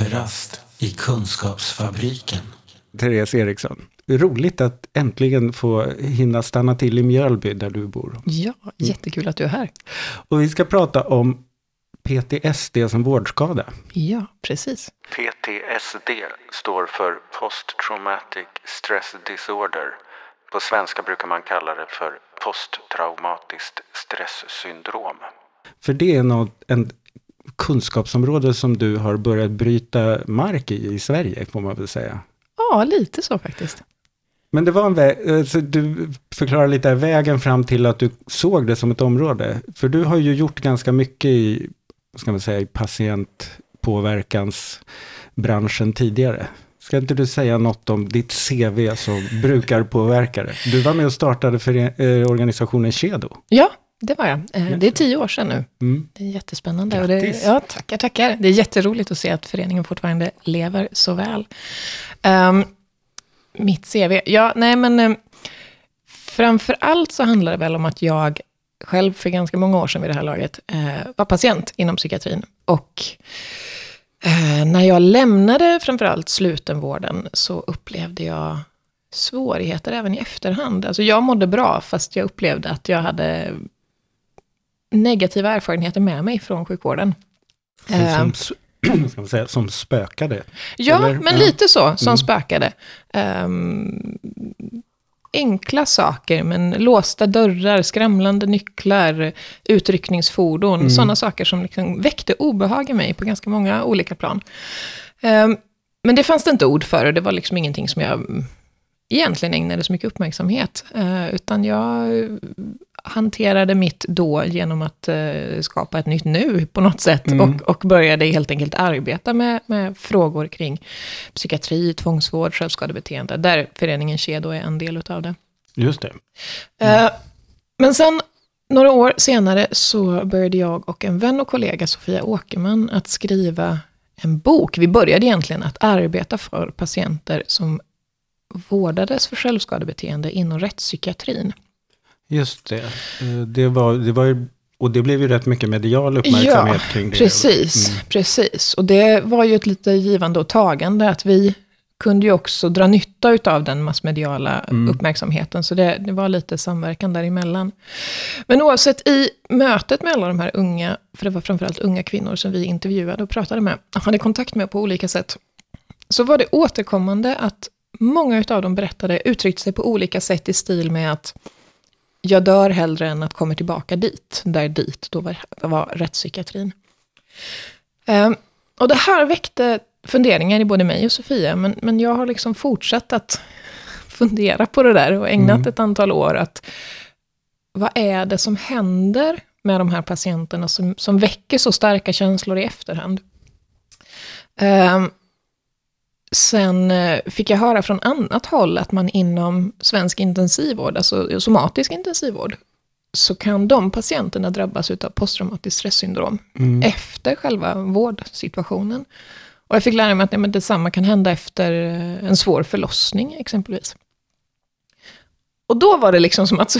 Kafferast i Kunskapsfabriken. Therese Eriksson. Roligt att äntligen få hinna stanna till i Mjölby där du bor. Ja, jättekul att du är här. Och vi ska prata om PTSD som vårdskada. Ja, precis. PTSD står för Post Traumatic Stress Disorder. På svenska brukar man kalla det för posttraumatiskt stresssyndrom. För det är något, en kunskapsområde som du har börjat bryta mark i i Sverige, får man väl säga. Ja, lite så faktiskt. Men det var en väg, alltså du förklarar lite vägen fram till att du såg det som ett område. För du har ju gjort ganska mycket i, ska man säga, i patientpåverkansbranschen tidigare. Ska inte du säga något om ditt CV som brukarpåverkare? Du var med och startade för, eh, organisationen Kedo. Ja, det var jag. Eh, Det är tio år sedan nu. Mm. Det är jättespännande. Och det, Grattis. ja, tackar, tackar. Det är jätteroligt att se att föreningen fortfarande lever så väl. Ehm, mitt CV, ja, nej men um, framför allt så handlar det väl om att jag själv för ganska många år sedan vid det här laget eh, var patient inom psykiatrin. Och eh, när jag lämnade framförallt slutenvården så upplevde jag svårigheter även i efterhand. Alltså jag mådde bra, fast jag upplevde att jag hade negativa erfarenheter med mig från sjukvården. Som, s- ska man säga, som spökade. Ja, Eller? men Ja. lite så, som Mm. spökade. Ehm, enkla saker, men låsta dörrar, skramlande nycklar, utryckningsfordon, Mm. sådana saker som liksom väckte obehag i mig på ganska många olika plan. Ehm, men det fanns det inte ord för och det var liksom ingenting som jag egentligen ägnade så mycket uppmärksamhet. Utan jag hanterade mitt då genom att eh, skapa ett nytt nu på något sätt. Mm. Och, och började helt enkelt arbeta med, med frågor kring psykiatri, tvångsvård, självskadebeteende. Där föreningen Kedo är en del utav det. Just det. Eh, men sen, några år senare, så började jag och en vän och kollega, Sofia Åkerman, att skriva en bok. Vi började egentligen att arbeta för patienter som vårdades för självskadebeteende inom rättspsykiatrin. Just det. Eh, Det var, det var ju, och det blev ju rätt mycket medial uppmärksamhet kring det. Precis, Mm. precis. Och det var ju ett lite givande och tagande att vi kunde ju också dra nytta av den massmediala Mm. uppmärksamheten. Så det, det var lite samverkan däremellan. Men oavsett, i mötet med alla de här unga, för det var framförallt unga kvinnor som vi intervjuade och pratade med, hade kontakt med på olika sätt, så var det återkommande att många av dem berättade, uttryckte sig på olika sätt i stil med att jag dör hellre än att komma tillbaka dit, där dit då var, var rättspsykiatrin. Ehm, och det här väckte funderingar i både mig och Sofia, men, men jag har liksom fortsatt att fundera på det där och ägnat Mm. ett antal år att vad är det som händer med de här patienterna som, som väcker så starka känslor i efterhand? Ehm, sen eh, fick jag höra från annat håll att man inom svensk intensivvård, alltså somatisk intensivvård, så kan de patienterna drabbas av posttraumatiskt stresssyndrom Mm. efter själva vårdsituationen. Och jag fick lära mig att nej, men detsamma kan hända efter eh, en svår förlossning exempelvis. Och då var det liksom som att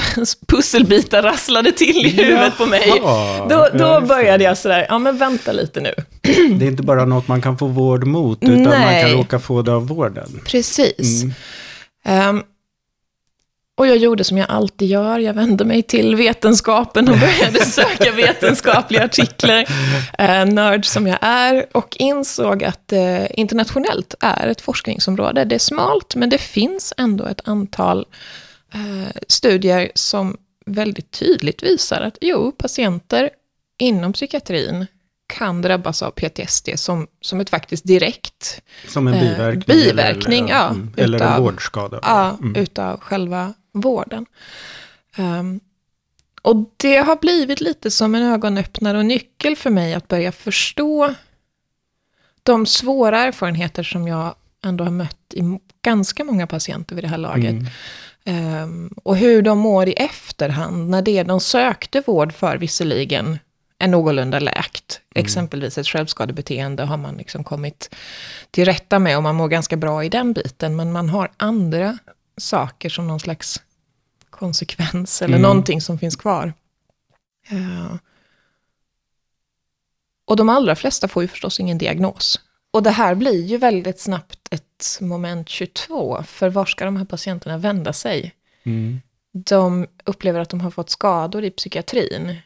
pusselbitar rasslade till i huvudet på mig. Jaha, Då, då började jag sådär, ja men vänta lite nu. Det är inte bara något man kan få vård mot, utan man Nej. kan råka få det av vården. Precis. Mm. Ehm, och jag gjorde som jag alltid gör, jag vände mig till vetenskapen och började söka vetenskapliga artiklar, eh, nörd som jag är, och insåg att det internationellt är ett forskningsområde. Det är smalt, men det finns ändå ett antal eh, studier som väldigt tydligt visar att jo, patienter inom psykiatrin kan drabbas av PTSD som, som ett faktiskt direkt Som en Eh, biverkning. biverkning, eller, ja, mm, eller en utav- vårdskada. ja, Mm. utav själva vården. Ehm, och det har blivit lite som en ögonöppnare och nyckel för mig att börja förstå de svåra erfarenheter som jag ändå har mött i ganska många patienter vid det här laget. Mm. Ehm, och hur de mår i efterhand när det de sökte vård för visserligen är någorlunda läkt. Exempelvis ett självskadebeteende har man liksom kommit till rätta med och man mår ganska bra i den biten. Men man har andra saker som någon slags konsekvens eller Mm. någonting som finns kvar. Ja. Och de allra flesta får ju förstås ingen diagnos. och det här blir ju väldigt snabbt ett moment 22, för var ska de här patienterna vända sig? Mm. De upplever att de har fått skador i psykiatrin.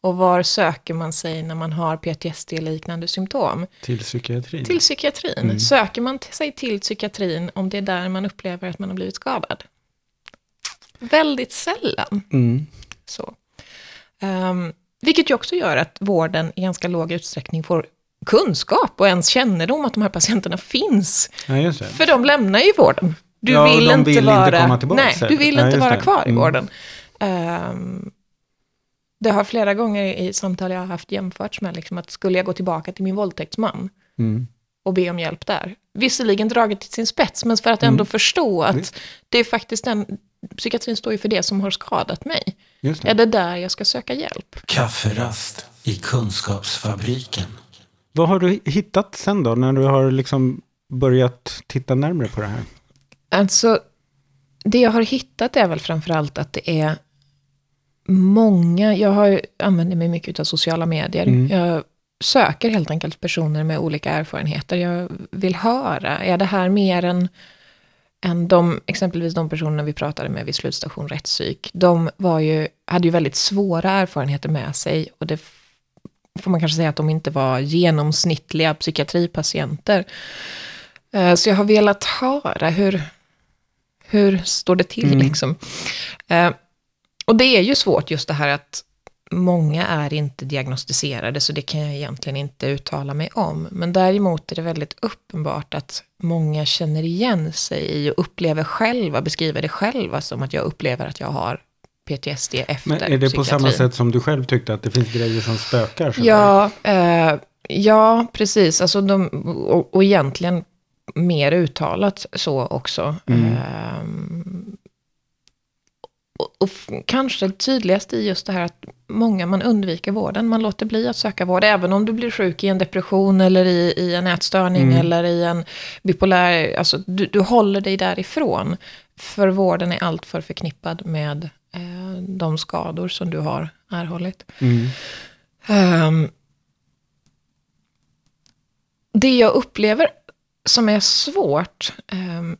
Och var söker man sig när man har PTSD-liknande symptom? Till psykiatrin. Till psykiatrin. Mm. Söker man sig till psykiatrin om det är där man upplever att man har blivit skadad? Väldigt sällan. Mm. Så. Ehm, vilket ju också gör att vården i ganska låg utsträckning får kunskap och ens kännedom att de här patienterna finns. Ja. För de lämnar ju vården. Du Ja, vill inte vill inte vara... tillbaka, nej, du vill Ja, inte vara det. kvar i Mm. vården. Ehm, det har flera gånger i samtal jag har haft jämförts med liksom att skulle jag gå tillbaka till min våldtäktsman Mm. och be om hjälp där. Visserligen draget till sin spets, men för att ändå Mm. förstå att Visst. det är faktiskt den, psykiatrin står ju för det som har skadat mig. Just Är det. det där jag ska söka hjälp? Kafferast i Kunskapsfabriken. Vad har du hittat sen då, när du har liksom börjat titta närmare på det här? Alltså, det jag har hittat är väl framförallt att det är många, jag har, använder mig mycket av sociala medier. Mm. Jag söker helt enkelt personer med olika erfarenheter. Jag vill höra, är det här mer än, än de, exempelvis de personerna vi pratade med vid slutstation rättspsyk. De var ju, hade ju väldigt svåra erfarenheter med sig och det får man kanske säga att de inte var genomsnittliga psykiatripatienter. Eh, Så jag har velat höra hur, hur står det till Mm. liksom. Eh, Och det är ju svårt just det här att många är inte diagnostiserade, så det kan jag egentligen inte uttala mig om. Men däremot är det väldigt uppenbart att många känner igen sig i och upplever själva, beskriver det själva som att jag upplever att jag har PTSD efter Men är det på samma sätt som du själv tyckte att det finns grejer som spökar? Ja, eh, ja, precis. Alltså de, och, och egentligen mer uttalat så också. Mm. Ehm, och, och kanske tydligast i just det här att många man undviker vården. Man låter bli att söka vård, även om du blir sjuk i en depression eller i, i en ätstörning Mm. eller i en bipolär... Alltså, du, du håller dig därifrån. För vården är alltför förknippad med eh, de skador som du har erhållit. Mm. Ehm, det jag upplever som är svårt, ehm,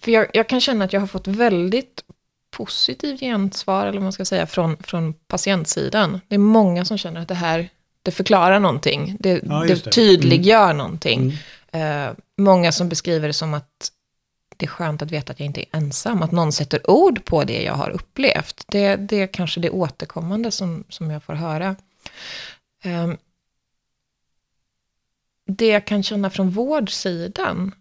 för jag, jag kan känna att jag har fått väldigt positivt gensvar, eller vad man ska säga, från, från patientsidan. Det är många som känner att det här, det förklarar någonting, det, Ja, det, det. tydliggör någonting. Mm. Eh, många som beskriver det som att det är skönt att veta att jag inte är ensam, att någon sätter ord på det jag har upplevt. Det, det är kanske det återkommande som, som jag får höra. Ehm, det jag kan känna från vårdsidan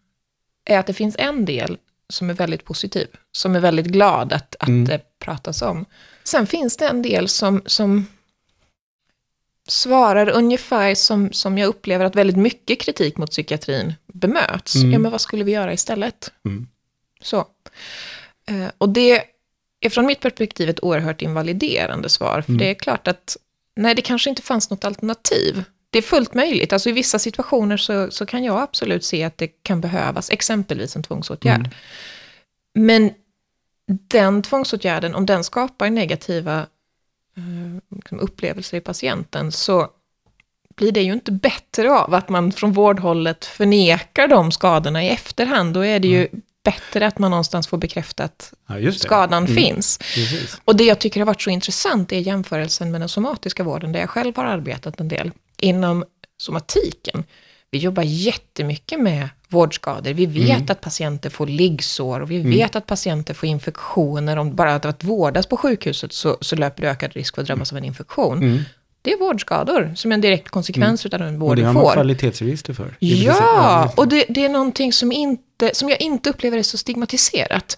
är att det finns en del som är väldigt positiv, som är väldigt glad att, att Mm. det pratas om. Sen finns det en del som, som svarar ungefär som, som jag upplever att väldigt mycket kritik mot psykiatrin bemöts. Mm. Ja, men vad skulle vi göra istället? Mm. Så. Eh, och det är från mitt perspektiv ett oerhört invaliderande svar. För Mm. det är klart att, nej, det kanske inte fanns något alternativ. Det är fullt möjligt. Alltså i vissa situationer så, så kan jag absolut se att det kan behövas, exempelvis en tvångsåtgärd. Mm. Men den tvångsåtgärden, om den skapar negativa eh, liksom upplevelser i patienten, så blir det ju inte bättre av att man från vårdhållet förnekar de skadorna i efterhand. Då är det ju bättre att man någonstans får bekräftat Ja, att det. skadan Mm. finns. Precis. Och det jag tycker har varit så intressant är jämförelsen med den somatiska vården, där jag själv har arbetat en del. Inom somatiken, vi jobbar jättemycket med vårdskador. Vi vet Mm. att patienter får liggsår och vi vet att patienter får infektioner. Om bara att, att vårdas på sjukhuset så, så löper du ökad risk för att drabbas av en infektion. Mm. Det är vårdskador som är en direkt konsekvens av den Och vård det du har man får. kvalitetsregister för. Ja, det. och det, det är någonting som, inte, som jag inte upplever är så stigmatiserat.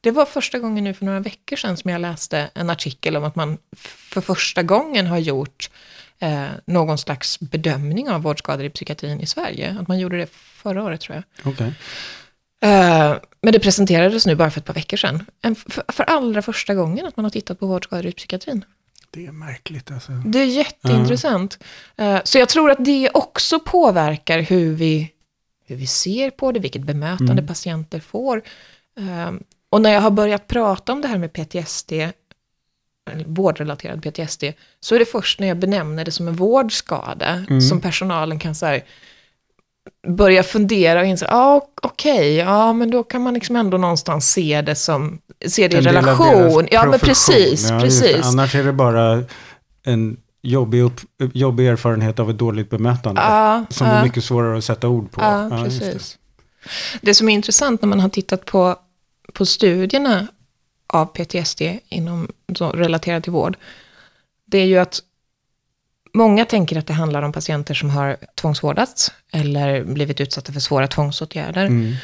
Det var första gången nu för några veckor sedan som jag läste en artikel om att man för första gången har gjort eh, någon slags bedömning av vårdskador i psykiatrin i Sverige. Att man gjorde det förra året tror jag. Okej. Eh, men det presenterades nu bara för ett par veckor sedan. En, för, för allra första gången att man har tittat på vårdskador i psykiatrin. Det är märkligt alltså. Det är jätteintressant. Eh, så jag tror att det också påverkar hur vi hur vi ser på det, vilket bemötande Mm. patienter får. Och när jag har börjat prata om det här med PTSD, vårdrelaterad PTSD, så är det först när jag benämner det som en vårdskada Mm. som personalen kan så här, börja fundera och inse, ja ah, okej, ja men då kan man liksom ändå någonstans se det som, se det i En av relation. Ja men precis, Ja, precis. Annars är det bara en jobbig, upp, jobbig erfarenhet av ett dåligt bemötande. Ja, som ja. är mycket svårare att sätta ord på. Ja, just det. precis. Det. som är intressant när man har tittat på, på studierna av PTSD inom, relaterat till vård, det är ju att många tänker att det handlar om patienter som har tvångsvårdats eller blivit utsatta för svåra tvångsåtgärder. Mm.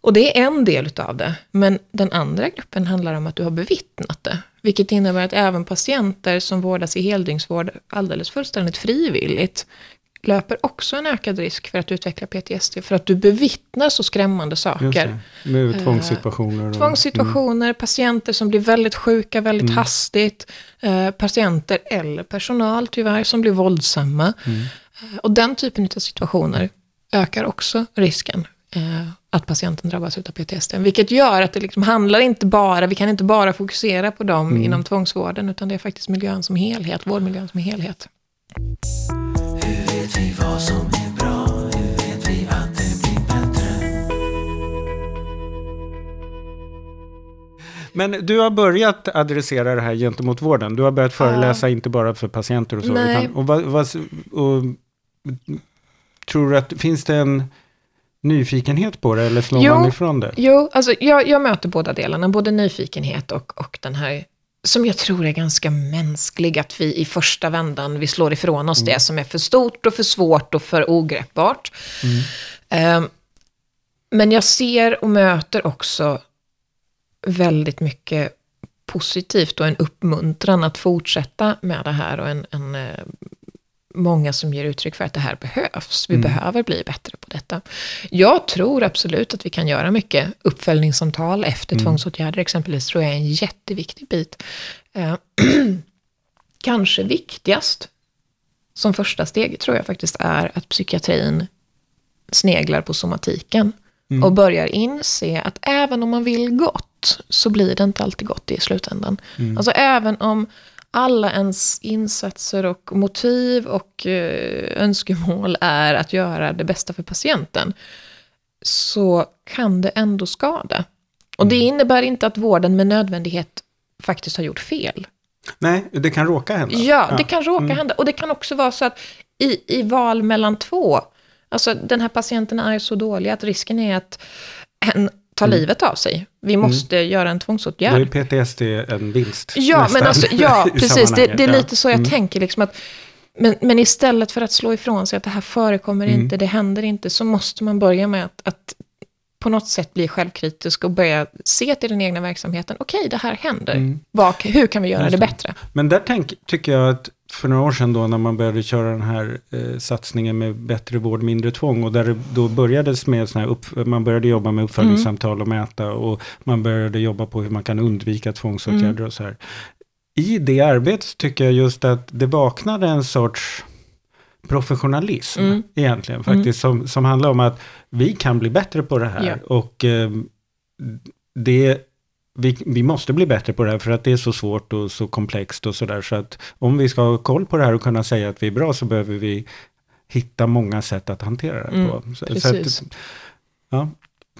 Och det är en del utav det. Men den andra gruppen handlar om att du har bevittnat det. Vilket innebär att även patienter som vårdas i heldygnsvård alldeles fullständigt frivilligt löper också en ökad risk för att utveckla PTSD. För att du bevittnar så skrämmande saker. Med tvångssituationer. och- Tvångssituationer, patienter som blir väldigt sjuka väldigt Mm. hastigt. Eh, patienter eller personal tyvärr som blir våldsamma. Mm. Eh, och den typen av situationer ökar också risken eh, att patienten drabbas av PTSD. Vilket gör att det liksom handlar inte bara, vi kan inte bara fokusera på dem Mm. inom tvångsvården, utan det är faktiskt miljön som helhet, vårdmiljön som helhet. Vet vi vad som är bra? Hur vet vi att det blir bättre? Men du har börjat adressera det här gentemot vården. Du har börjat föreläsa inte bara för patienter och så. Nej. Utan, och vad, vad, och, tror du att, finns det en nyfikenhet på det eller slår Jo. man ifrån det? Jo, alltså jag, jag möter båda delarna, både nyfikenhet och, och den här, som jag tror är ganska mänsklig, att vi i första vändan, vi slår ifrån oss det som är för stort och för svårt och för ogreppbart. Ehm, men jag ser och möter också väldigt mycket positivt och en uppmuntran att fortsätta med det här och en, en eh, många som ger uttryck för att det här behövs. Vi Mm. behöver bli bättre på detta. Jag tror absolut att vi kan göra mycket. Uppföljningssamtal efter Mm. tvångsåtgärder exempelvis tror jag är en jätteviktig bit. Eh, Kanske viktigast som första steg tror jag faktiskt är att psykiatrin sneglar på somatiken Mm. och börjar inse att även om man vill gott så blir det inte alltid gott i slutändan. Mm. Alltså även om alla ens insatser och motiv och eh, önskemål är att göra det bästa för patienten, så kan det ändå skada. Och det innebär inte att vården med nödvändighet faktiskt har gjort fel. Nej, det kan råka hända. Ja, det kan råka Mm. hända. Och det kan också vara så att i, i val mellan två, alltså den här patienten är så dålig att risken är att hen tar livet av sig. Vi måste göra en Då tvångsåtgärd. är PTSD en vinst. Ja, men alltså, ja precis. Det, det är Ja. lite så jag Mm. tänker. Liksom att, men, men istället för att slå ifrån sig att det här förekommer Mm. inte, det händer inte, så måste man börja med att, att på något sätt bli självkritisk och börja se till den egna verksamheten. Okej, det här händer. Mm. Vad, hur kan vi göra det. bättre? Men där tänk, tycker jag att för några år sedan då när man började köra den här eh, satsningen med bättre vård, mindre tvång och där det då börjades med såna här upp, man började jobba med uppföljningssamtal och mäta och man började jobba på hur man kan undvika tvångsåtgärder Mm. och så här. I det arbetet tycker jag just att det vaknade en sorts professionalism Mm. egentligen faktiskt som, som handlar om att vi kan bli bättre på det här Ja. och eh, det vi, vi måste bli bättre på det här för att det är så svårt och så komplext och sådär. Så att om vi ska ha koll på det här och kunna säga att vi är bra så behöver vi hitta många sätt att hantera det Mm, på. Så, så precis. att, ja,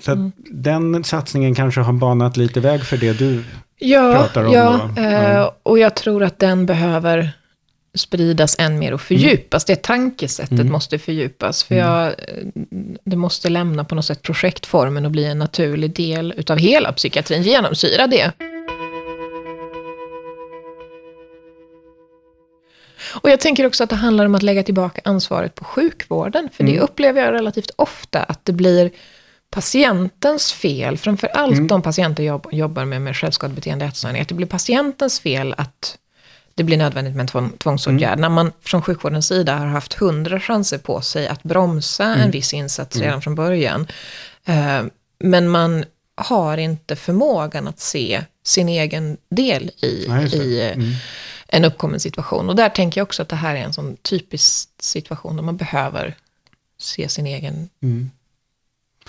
så Mm. den satsningen kanske har banat lite väg för det du... Ja, pratar om ja, då. eh, Ja. och jag tror att den behöver spridas än mer och fördjupas. Det tankesättet Mm. måste fördjupas. För Mm. jag, eh, det måste lämna på något sätt projektformen och bli en naturlig del utav hela psykiatrin. Genomsyra det. Och jag tänker också att det handlar om att lägga tillbaka ansvaret på sjukvården. För det Mm. upplever jag relativt ofta, att det blir patientens fel, framför allt Mm. de patienter jag jobbar med med självskadebeteende och ätstörningar, att det blir patientens fel att det blir nödvändigt med en tvång, tvångsåtgärd. När man från sjukvårdens sida har haft hundra chanser på sig att bromsa en viss insats redan från början. Eh, men man har inte förmågan att se sin egen del i, Ja, i Mm. en uppkommen situation. Och där tänker jag också att det här är en sån typisk situation där man behöver se sin egen Mm.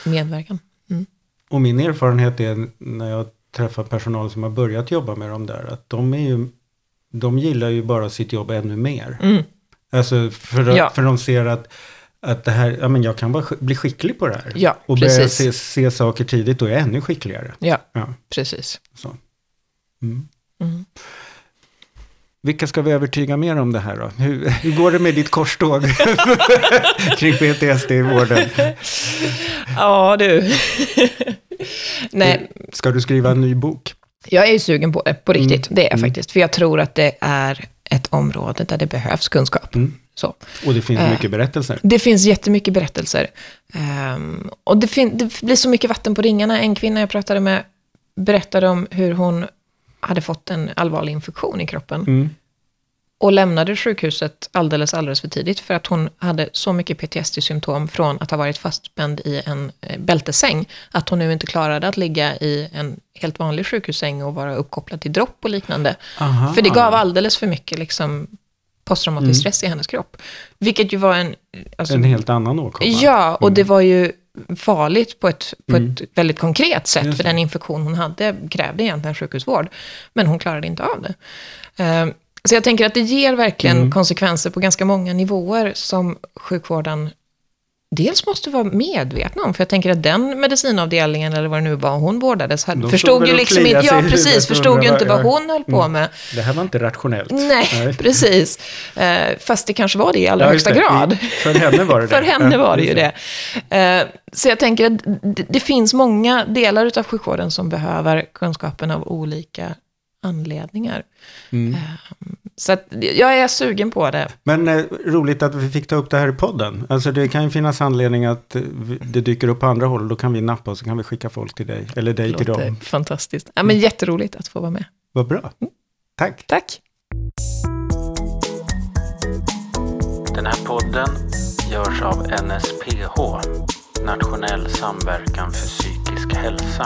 medverkan. Mm. Och min erfarenhet är när jag träffar personal som har börjat jobba med dem där, att de är ju, de gillar ju bara sitt jobb ännu mer. Mm. Alltså för, Ja. för de ser att, att det här, ja men jag kan bara bli skicklig på det här. Ja, och precis. se, se saker tidigt, då är jag ännu skickligare. Ja, Ja, precis. så. Mm. Mm. Vilka ska vi övertyga mer om det här då? Hur, hur går det med ditt korståg kring PTSD i vården? Ja, du. Nej, Ska du skriva en ny bok? Jag är ju sugen på det, på riktigt. Det är jag Mm. faktiskt. För jag tror att det är ett område där det behövs kunskap. Mm. Så. Och det finns Eh. mycket berättelser. Det finns jättemycket berättelser. Ehm, och det, det blir så mycket vatten på ringarna. En kvinna jag pratade med berättade om hur hon hade fått en allvarlig infektion i kroppen. Mm. Och lämnade sjukhuset alldeles, alldeles för tidigt. För att hon hade så mycket PTSD-symptom från att ha varit fastspänd i en eh, bältesäng. Att hon nu inte klarade att ligga i en helt vanlig sjukhussäng och vara uppkopplad till dropp och liknande. Aha. För det gav alldeles för mycket liksom, posttraumatisk Mm. stress i hennes kropp. Vilket ju var en... Alltså, En helt annan åkomma. Ja, och det var ju farligt på ett, på Mm. ett väldigt konkret sätt. Just För den infektion hon hade krävde egentligen sjukhusvård. Men hon klarade inte av det. Så jag tänker att det ger verkligen Mm. konsekvenser på ganska många nivåer som sjukvården dels måste vara medvetna om. För jag tänker att den medicinavdelningen, eller vad det nu var, hon vårdades, hade, De stod förstod ju liksom inte, ja precis, förstod ju inte vad- hon höll på Mm. med. Det här var inte rationellt. Nej, precis. Eh, fast det kanske var det i allra Ja, högsta det. grad. För henne var det. För henne var det ju det. Eh, Så jag tänker att det- det finns många delar av sjukvården som behöver kunskapen av olika anledningar. Mm. Så att jag är sugen på det. Men eh, roligt att vi fick ta upp det här i podden. Alltså det kan ju finnas anledning att eh, det dyker upp på andra håll. Då kan vi nappa och så kan vi skicka folk till dig. Eller dig till dem. fantastiskt. Ja, men jätteroligt att få vara med. Vad bra. Tack. Tack. Den här podden görs av NSPH, Nationell samverkan för psykisk hälsa.